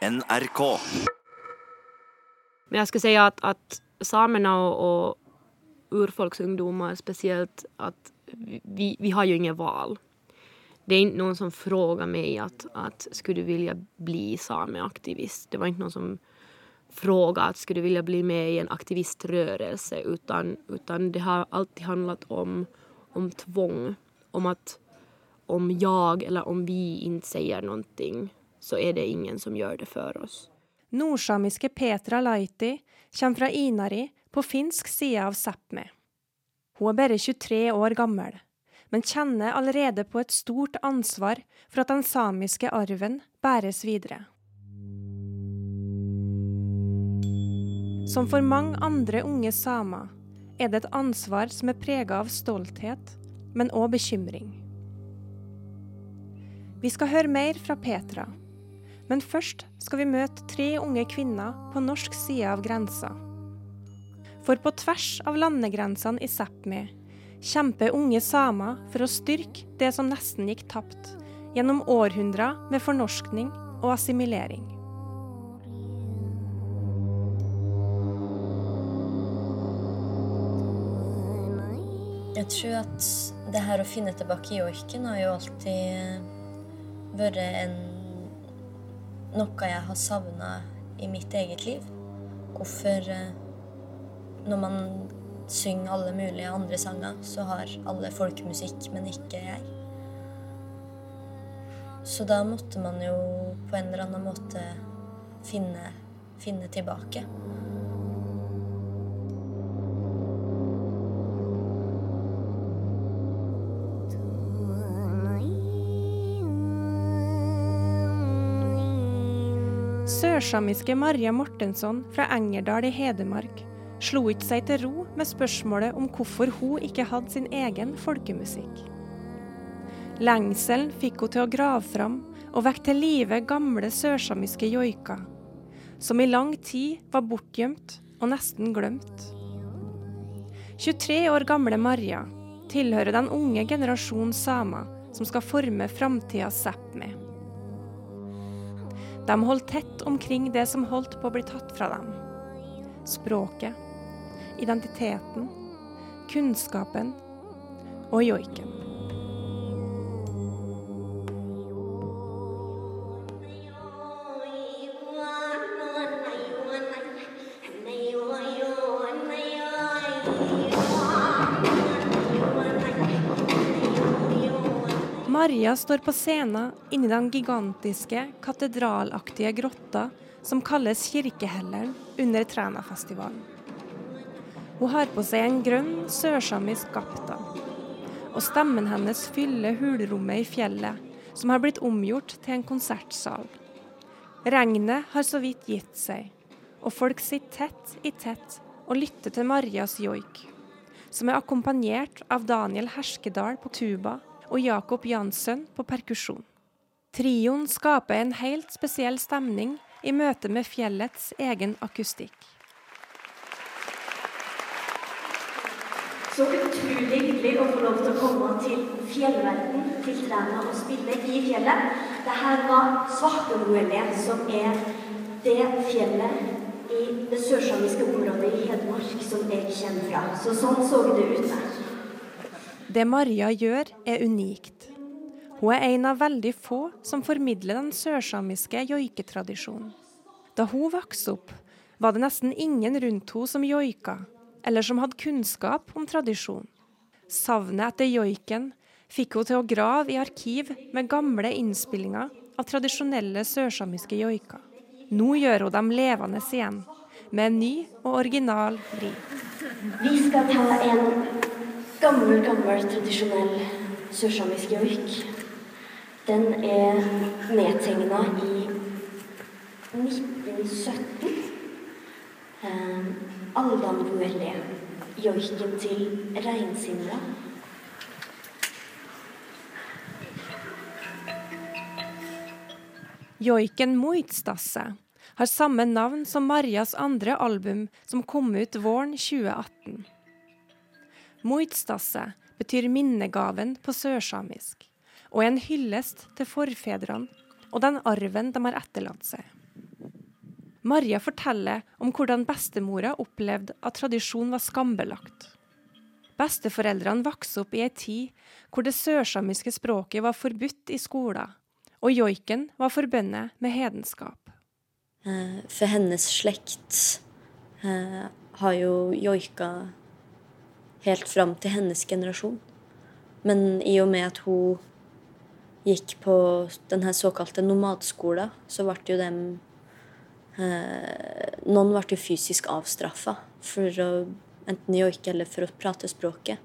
NRK. Men jeg skal si at, at samene og, og urfolksungdommer spesielt, at vi, vi har jo ingen val. Det er ikke noen som spør meg at, at skulle du ville bli sameaktivist. Det var ikke noen som frågade at skulle du ville bli med i en aktivistrørelse, utan, utan det har alltid handlet om, om tvang. Om at om jeg eller om vi ikke sier någonting så er det ingen som gjør det for oss. Nordsamiske Petra Laiti kommer fra Inari på finsk side av Sápmi. Hun er bare 23 år gammel, men kjenner allerede på et stort ansvar for at den samiske arven bæres videre. Som for mange andre unge samer er det et ansvar som er prega av stolthet, men òg bekymring. Vi skal høre mer fra Petra, men først skal vi møte tre unge kvinner på norsk side av grensa. For på tvers av landegrensene i Sápmi kjemper unge samer for å styrke det som nesten gikk tapt, gjennom århundrer med fornorskning og assimilering. Jeg tror at det her å finne tilbake joiken har jo alltid vært en, noe jeg har savna i mitt eget liv. Hvorfor eh, Når man synger alle mulige andre sanger, så har alle folkemusikk, men ikke jeg. Så da måtte man jo på en eller annen måte finne, finne tilbake. Sørsamiske Maria Mortensson fra Engerdal i Hedmark slo ikke seg til ro med spørsmålet om hvorfor hun ikke hadde sin egen folkemusikk. Lengselen fikk hun til å grave fram og vekke til live gamle sørsamiske joiker, som i lang tid var bortgjemt og nesten glemt. 23 år gamle Maria tilhører den unge generasjonen samer som skal forme framtidas Sápmi. De holdt tett omkring det som holdt på å bli tatt fra dem. Språket, identiteten, kunnskapen og joiken. Maria står på scenen inni den gigantiske, katedralaktige grotta som kalles Kirkehelleren under Trænafestivalen. Hun har på seg en grønn sørsamisk gapta, og stemmen hennes fyller hulrommet i fjellet, som har blitt omgjort til en konsertsal. Regnet har så vidt gitt seg, og folk sitter tett i tett og lytter til Marias joik, som er akkompagnert av Daniel Herskedal på tuba og Jakob Jansson på perkusjon. Trioen skaper en helt spesiell stemning i møte med fjellets egen akustikk. Så utrolig hyggelig å få lov til å komme til fjellverden, til trærne og spille i fjellet. Dette var Svartemoelle, som er det fjellet i det sørsamiske området i Hedmark som jeg kjenner fra. Så sånn så det ut der. Det Maria gjør, er unikt. Hun er en av veldig få som formidler den sørsamiske joiketradisjonen. Da hun vokste opp, var det nesten ingen rundt henne som joika, eller som hadde kunnskap om tradisjon. Savnet etter joiken fikk hun til å grave i arkiv med gamle innspillinger av tradisjonelle sørsamiske joiker. Nå gjør hun dem levende igjen, med en ny og original vri. Vi skal ta en gammel, gammel, tradisjonell sørsamisk joik. Den er nedtegna i 1917. Eh, Aldanvuelle, joiken til reinsinna. Joiken Muitstasse har samme navn som Marias andre album som kom ut våren 2018. Muitstasse betyr minnegaven på sørsamisk, og er en hyllest til forfedrene og den arven de har etterlatt seg. Marja forteller om hvordan bestemora opplevde at tradisjon var skambelagt. Besteforeldrene vokste opp i ei tid hvor det sørsamiske språket var forbudt i skolen, og joiken var forbundet med hedenskap. Eh, for hennes slekt eh, har jo joika helt fram til hennes generasjon. Men i og med at hun gikk på den såkalte nomadskolen, så ble jo dem eh, Noen ble jo fysisk avstraffa for å enten joike eller for å prate språket.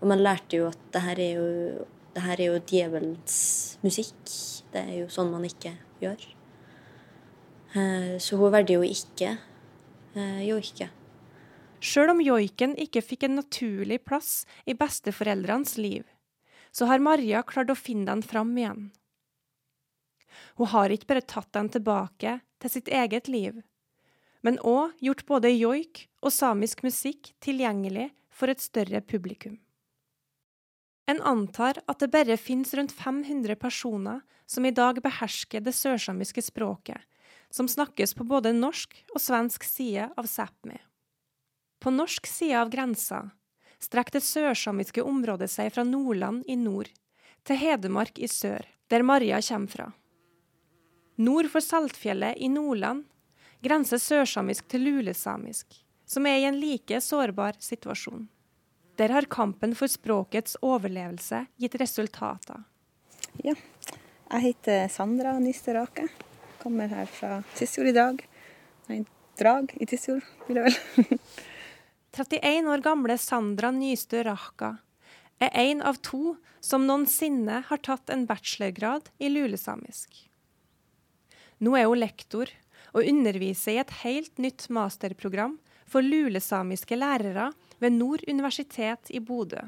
Og man lærte jo at det her er jo, det her er jo djevelens musikk. Det er jo sånn man ikke gjør. Eh, så hun valgte jo ikke eh, joike. Sjøl om joiken ikke fikk en naturlig plass i besteforeldrenes liv, så har Maria klart å finne den fram igjen. Hun har ikke bare tatt den tilbake til sitt eget liv, men òg gjort både joik og samisk musikk tilgjengelig for et større publikum. En antar at det bare finnes rundt 500 personer som i dag behersker det sørsamiske språket, som snakkes på både norsk og svensk side av Sápmi. På norsk side av grensa strekker det sørsamiske området seg fra Nordland i nord til Hedmark i sør, der Maria kommer fra. Nord for Saltfjellet i Nordland grenser sørsamisk til lulesamisk, som er i en like sårbar situasjon. Der har kampen for språkets overlevelse gitt resultater. Ja, jeg heter Sandra Nysterake. Kommer her fra Tysfjord i dag. Nei, Drag i Tysfjord, vil jeg vel. 31 år gamle Sandra Nystø Rahka er en av to som noensinne har tatt en bachelorgrad i lulesamisk. Nå er hun lektor og underviser i et helt nytt masterprogram for lulesamiske lærere ved Nord universitet i Bodø.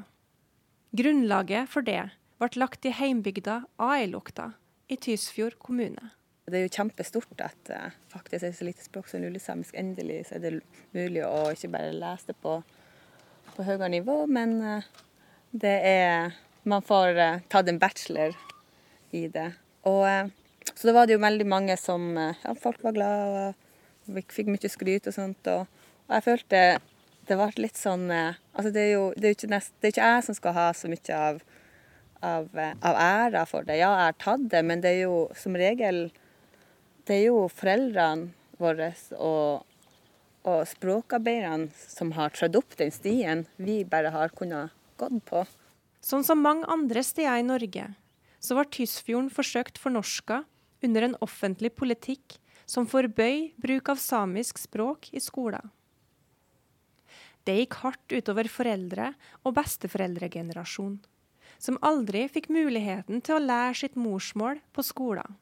Grunnlaget for det ble lagt i heimbygda Ailokta i Tysfjord kommune. Det er jo kjempestort at uh, faktisk er så lite språk som lulesamisk. Endelig så er det mulig å ikke bare lese det på, på høyere nivå, men uh, det er Man får uh, tatt en bachelor i det. Og så da var det jo veldig mange som Ja, folk var glade og fikk mye skryt og sånt. Og, og jeg følte det ble litt sånn Altså det er jo, det er ikke, nest, det er ikke jeg som skal ha så mye av av, av æra for det. Ja, jeg har tatt det, men det er jo som regel det er jo foreldrene våre og, og språkarbeiderne som har trødd opp den stien vi bare har kunnet gått på. Sånn som mange andre steder i Norge, så var Tysfjorden forsøkt fornorska under en offentlig politikk som forbøy bruk av samisk språk i skolen. Det gikk hardt utover foreldre og besteforeldregenerasjon, som aldri fikk muligheten til å lære sitt morsmål på skolen.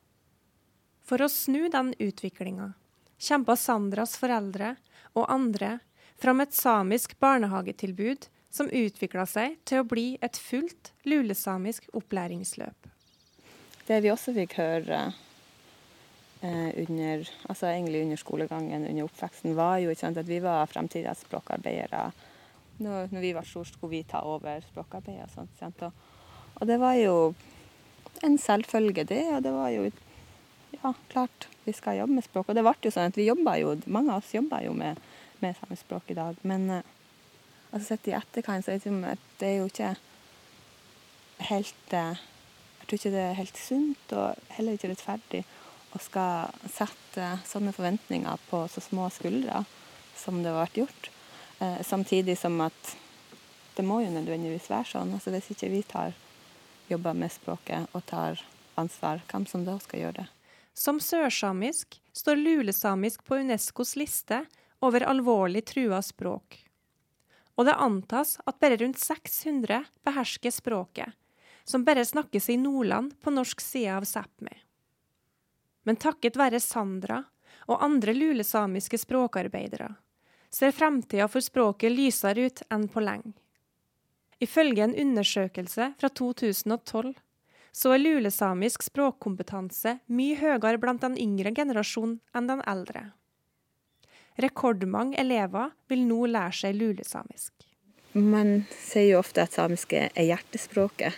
For å snu den utviklinga kjempa Sandras foreldre og andre fram et samisk barnehagetilbud som utvikla seg til å bli et fullt lulesamisk opplæringsløp. Det vi også fikk høre eh, under, altså under skolegangen, under oppveksten, var jo sant, at vi var fremtidens språkarbeidere. Når, når vi var store, skulle vi ta over språkarbeidet og. Og, og det var jo en selvfølge, det. Og det var jo ja, klart vi skal jobbe med språk. Og det ble jo sånn at vi jobba jo, mange av oss jobber jo med, med samisk språk i dag. Men uh, altså sett i etterkant så er det, det er jo ikke helt uh, Jeg tror ikke det er helt sunt og heller ikke rettferdig å skal sette uh, sånne forventninger på så små skuldre som det har vært gjort. samtidig som at det må jo nødvendigvis være sånn. altså Hvis ikke vi tar jobber med språket og tar ansvar, hvem som da skal gjøre det? Som sørsamisk står lulesamisk på Unescos liste over alvorlig trua språk. Og det antas at bare rundt 600 behersker språket, som bare snakkes i Nordland på norsk side av Sápmi. Men takket være Sandra og andre lulesamiske språkarbeidere ser fremtida for språket lysere ut enn på lenge. Ifølge en undersøkelse fra 2012 så er lulesamisk språkkompetanse mye høyere blant den yngre generasjonen enn den eldre. Rekordmange elever vil nå lære seg lulesamisk. Man sier jo ofte at samisk er hjertespråket.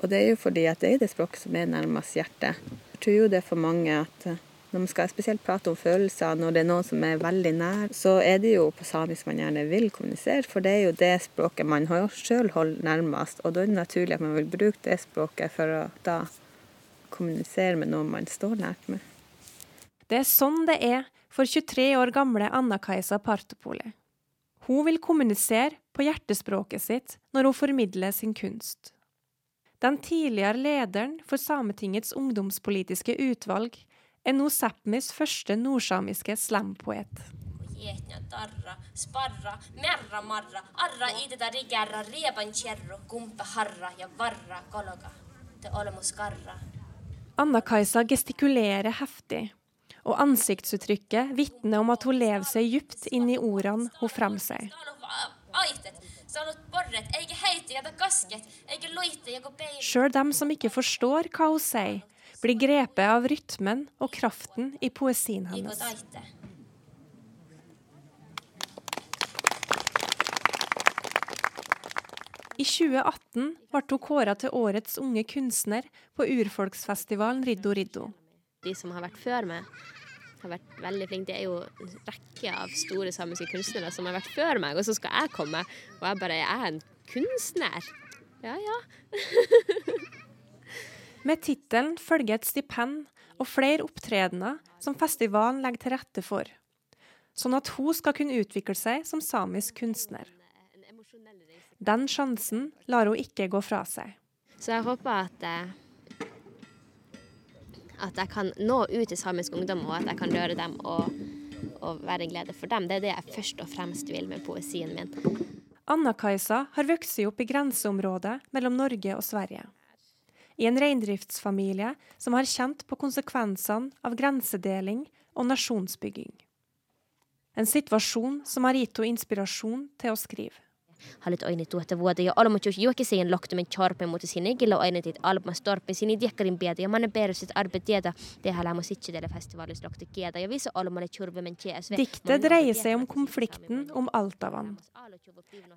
Og det er jo fordi at det er det språket som er nærmest hjertet. Jeg tror jo det er for mange at når man skal spesielt prate om følelser når det er noen som er veldig nær, så er det jo på samisk man gjerne vil kommunisere, for det er jo det språket man sjøl holder nærmest. Og da er det naturlig at man vil bruke det språket for å da kommunisere med noen man står nært med. Det er sånn det er for 23 år gamle Anna-Kajsa Partopoli. Hun vil kommunisere på hjertespråket sitt når hun formidler sin kunst. Den tidligere lederen for Sametingets ungdomspolitiske utvalg er nå Sápmis første nordsamiske slampoet. Anna-Kajsa gestikulerer heftig, og ansiktsuttrykket vitner om at hun lever seg dypt inn i ordene hun fremsier. Sjøl dem som ikke forstår hva hun sier, blir grepet av rytmen og kraften i poesien hennes. I 2018 ble hun kåra til årets unge kunstner på urfolksfestivalen Riddo Riddo. De som har vært før meg, har vært veldig flinke. Det er jo en rekke av store samiske kunstnere som har vært før meg, og så skal jeg komme, og jeg bare Jeg er en kunstner. Ja ja. Med tittelen følger et stipend og flere opptredener som festivalen legger til rette for, sånn at hun skal kunne utvikle seg som samisk kunstner. Den sjansen lar hun ikke gå fra seg. Så jeg håper at eh, at jeg kan nå ut til samisk ungdom, og at jeg kan røre dem og, og være en glede for dem. Det er det jeg først og fremst vil med poesien min. Anna-Kajsa har vokst opp i grenseområdet mellom Norge og Sverige. I en reindriftsfamilie som har kjent på konsekvensene av grensedeling og nasjonsbygging. En situasjon som har gitt henne inspirasjon til å skrive. Halit oinit tuotta vuotta ja olmutus juokisiin lohtumen chorpe mutta sinne gilla oinitit alma storpe. Sinne diekkarin pieta ja manne perusit arbe tieta tehdä lämmo sitsitelle festivalis lohti kieta ja visa olmalle churve men ts Diktet dreier seg om konflikten om Altavann.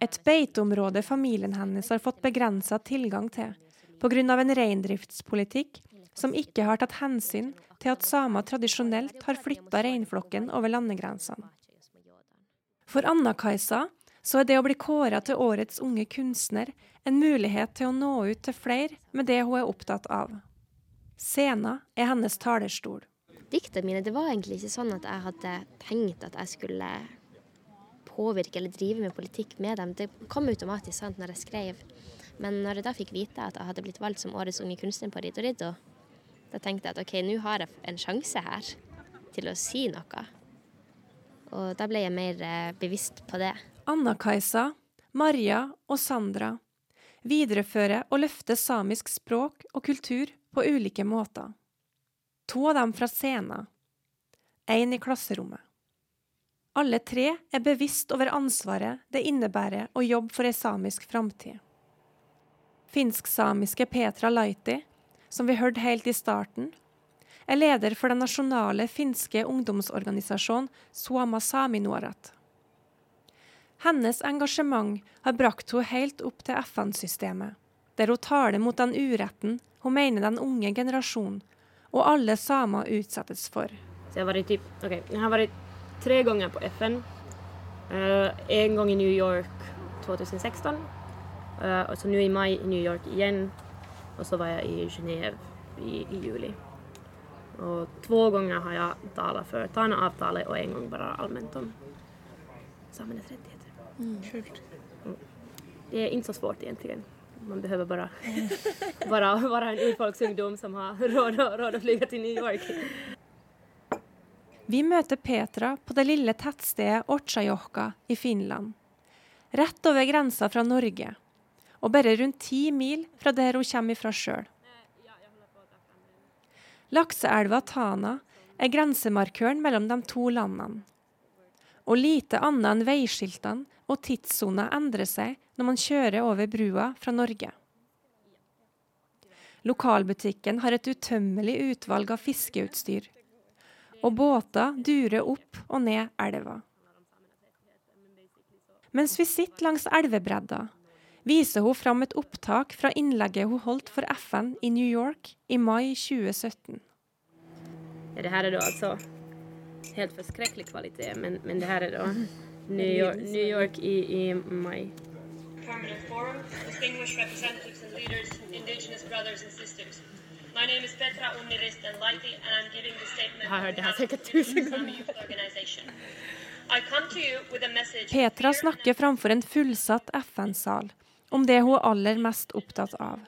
Et beiteområde familien hennes har fått begrensa tilgang til pga. en reindriftspolitikk som ikke har tatt hensyn til at samer tradisjonelt har flytta reinflokken over landegrensene. For Anna-Kajsa så er det å bli kåra til årets unge kunstner en mulighet til å nå ut til flere med det hun er opptatt av. Scena er hennes talerstol. Diktene mine, det var egentlig ikke sånn at jeg hadde tenkt at jeg skulle påvirke eller drive med politikk med dem. Det kom automatisk sant når jeg skrev. Men når jeg da fikk vite at jeg hadde blitt valgt som årets unge kunstner på Riddo Riddo, da tenkte jeg at OK, nå har jeg en sjanse her til å si noe. Og da ble jeg mer eh, bevisst på det. Anna-Kajsa, Marja og Sandra viderefører og løfter samisk språk og kultur på ulike måter. To av dem fra scenen, én i klasserommet. Alle tre er bevisst over ansvaret det innebærer å jobbe for ei samisk framtid. Finsk-samiske Petra Laiti, som vi hørte helt i starten, er leder for den nasjonale finske ungdomsorganisasjonen Suama Saminuorat. Hennes engasjement har brakt henne helt opp til FN-systemet, der hun taler mot den uretten hun mener den unge generasjonen og alle samer utsettes for. Så jeg, har vært, typ, okay, jeg har vært tre ganger på FN. Uh, en gang i New York 2016. Uh, og så nå i mai i New York igjen. Og så var jeg i Genéve i, i, juli. Og to ganger har jeg talt for ta en avtale, og en gang bare allment om samenes rettigheter. Mm. Det er ikke så svårt egentlig. Man behøver bare, bare være en urfolksungdom som har råd, råd å fly til New York. Vi møter Petra på det lille tettstedet Ortsajokka i Finland. Rett over grensa fra Norge, og bare rundt ti mil fra der hun kommer ifra sjøl. Lakseelva Tana er grensemarkøren mellom de to landene. Og lite annet enn veiskiltene og tidssona endrer seg når man kjører over brua fra Norge. Lokalbutikken har et utømmelig utvalg av fiskeutstyr, og båter durer opp og ned elva. Mens vi sitter langs elvebredda, viser hun fram et opptak fra innlegget hun holdt for FN i New York i mai 2017. Ja, det her er da altså helt forskrekkelig kvalitet, men, men det her er da New York, New York i, i mai. Permanent Forum, distinguished representatives and leaders, indigenous brothers and sisters. My name is Petra Umiris Laiti and I'm giving the statement Jag har hört det här on behalf säkert of the tusen Sami gånger. Youth Organization. I come to you with a message Petra snakker framfor en fullsatt FN-sal om det hun er aller mest opptatt av,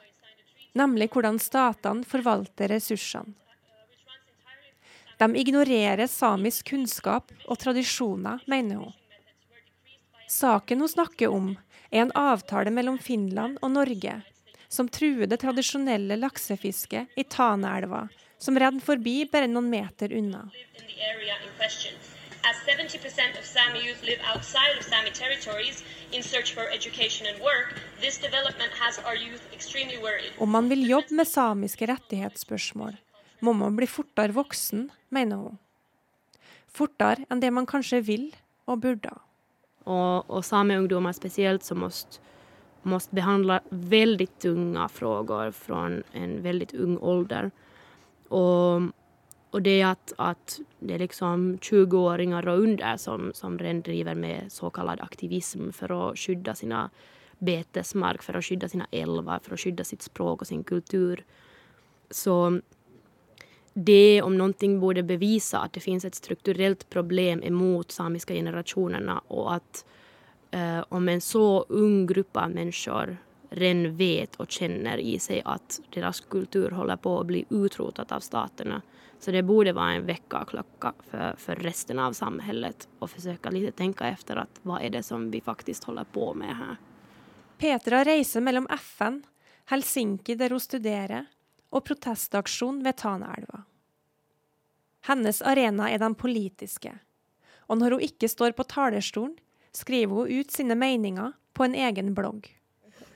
nemlig hvordan statene forvalter ressursene. De ignorerer samisk kunnskap og tradisjoner, mener hun. Saken hun snakker om, er en avtale mellom Finland og Norge som truer det tradisjonelle laksefisket i Taneelva, som renner forbi bare noen meter unna. As 70% of Sami youth live outside of Sami territories in search for education and work, this development has our youth extremely worried. Om man vil jobbe med samiske rettighetsspørsmål, må man bli fortere voksen, mener hun. Fortere enn det man kanskje vil og burde. Og, og sameungdommer spesielt som måste, måste behandla väldigt tunga frågor från en väldigt ung ålder. Och, och det at, att det er liksom 20-åringer og under som, som driver med så aktivisme for å skydde sine betesmark, for å skydde sine elver, for å skydde sitt språk og sin kultur. Så det om noe borde bevise at det finnes et strukturellt problem imot samiske generasjonene, og at eh, om en så ung grupp av mennesker ren vet og kjenner i seg at deras kultur holder på å bli utrotet av staterna. Så det borde vara en väckarklocka för, för resten av samhället och försöka lite tänka efter att vad är det som vi faktiskt håller på med här. Petra reiser mellom FN, Helsinki der hun studerer, og protestaksjon ved Tanaelva. Hennes arena er den politiske, og når hun ikke står på talerstolen, skriver hun ut sine meninger på en egen blogg.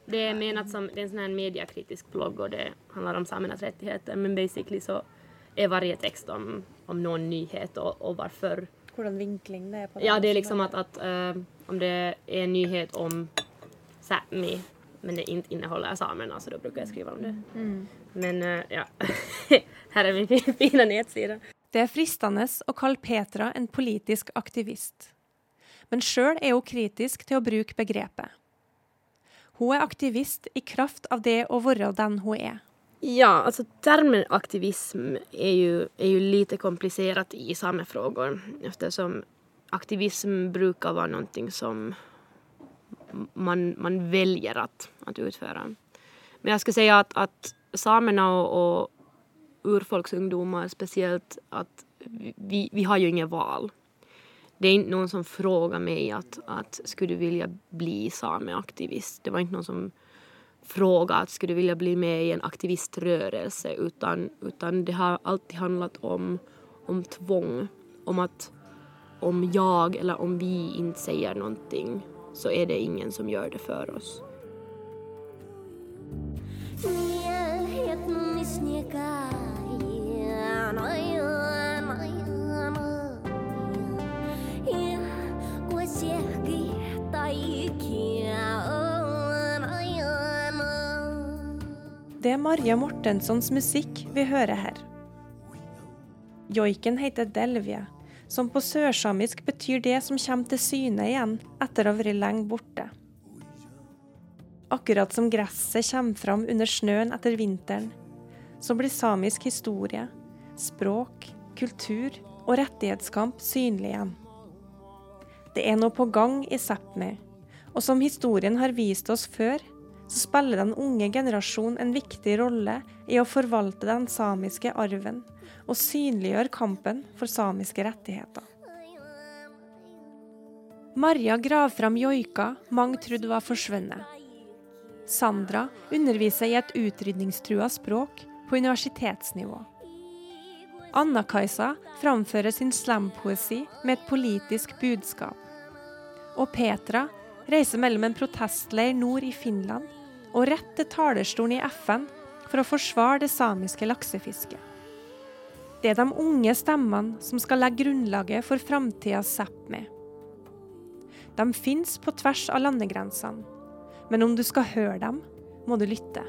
Det är menat som, det är en sån här mediakritisk blogg och det handlar om samernas rättigheter men basically så är varje tekst om, om noen nyhet og, og hvorfor. Hvordan vinkling det er på det. Ja, det er liksom at, at uh, om det er en nyhet om Sápmi men det ikke inneholder samene, så da bruker jeg skrive om det. Men uh, ja, Her er min fine fina nätsida. Det er fristende å kalle Petra en politisk aktivist. Men sjøl er hun kritisk til å bruke begrepet. Hun er aktivist i kraft av det å være den hun er. Ja, altså termen aktivism är ju, är ju lite komplicerat i samefrågor eftersom aktivism brukar vara någonting som man, man väljer att, att. Men jag skulle säga att, att samerna och, och urfolksungdomar speciellt, att vi, vi har ju inget val. Det är inte någon som frågar mig att, att skulle du vilja bli sameaktivist. Det var inte någon som frågade att skulle vilja bli med i en aktiviströrelse utan, utan det har alltid handlat om, om tvång. Om att om jag eller om vi inte säger någonting så är det ingen som gör det för oss. Det er Marja Mortenssons musikk vi hører her. Joiken heter delvie, som på sørsamisk betyr det som kommer til syne igjen etter å ha vært lenge borte. Akkurat som gresset kommer fram under snøen etter vinteren, så blir samisk historie, språk, kultur og rettighetskamp synlig igjen. Det er noe på gang i Sápmi, og som historien har vist oss før, så spiller den unge generasjonen en viktig rolle i å forvalte den samiske arven og synliggjør kampen for samiske rettigheter. Marja graver fram joika mange trodde var forsvunnet. Sandra underviser i et utrydningstrua språk på universitetsnivå. Anna-Kajsa framfører sin slampoesi med et politisk budskap. Og Petra reiser mellom en protestleir nord i Finland og rett til talerstolen i FN for å forsvare det samiske laksefisket. Det er de unge stemmene som skal legge grunnlaget for framtidas Sápmi. De fins på tvers av landegrensene, men om du skal høre dem, må du lytte.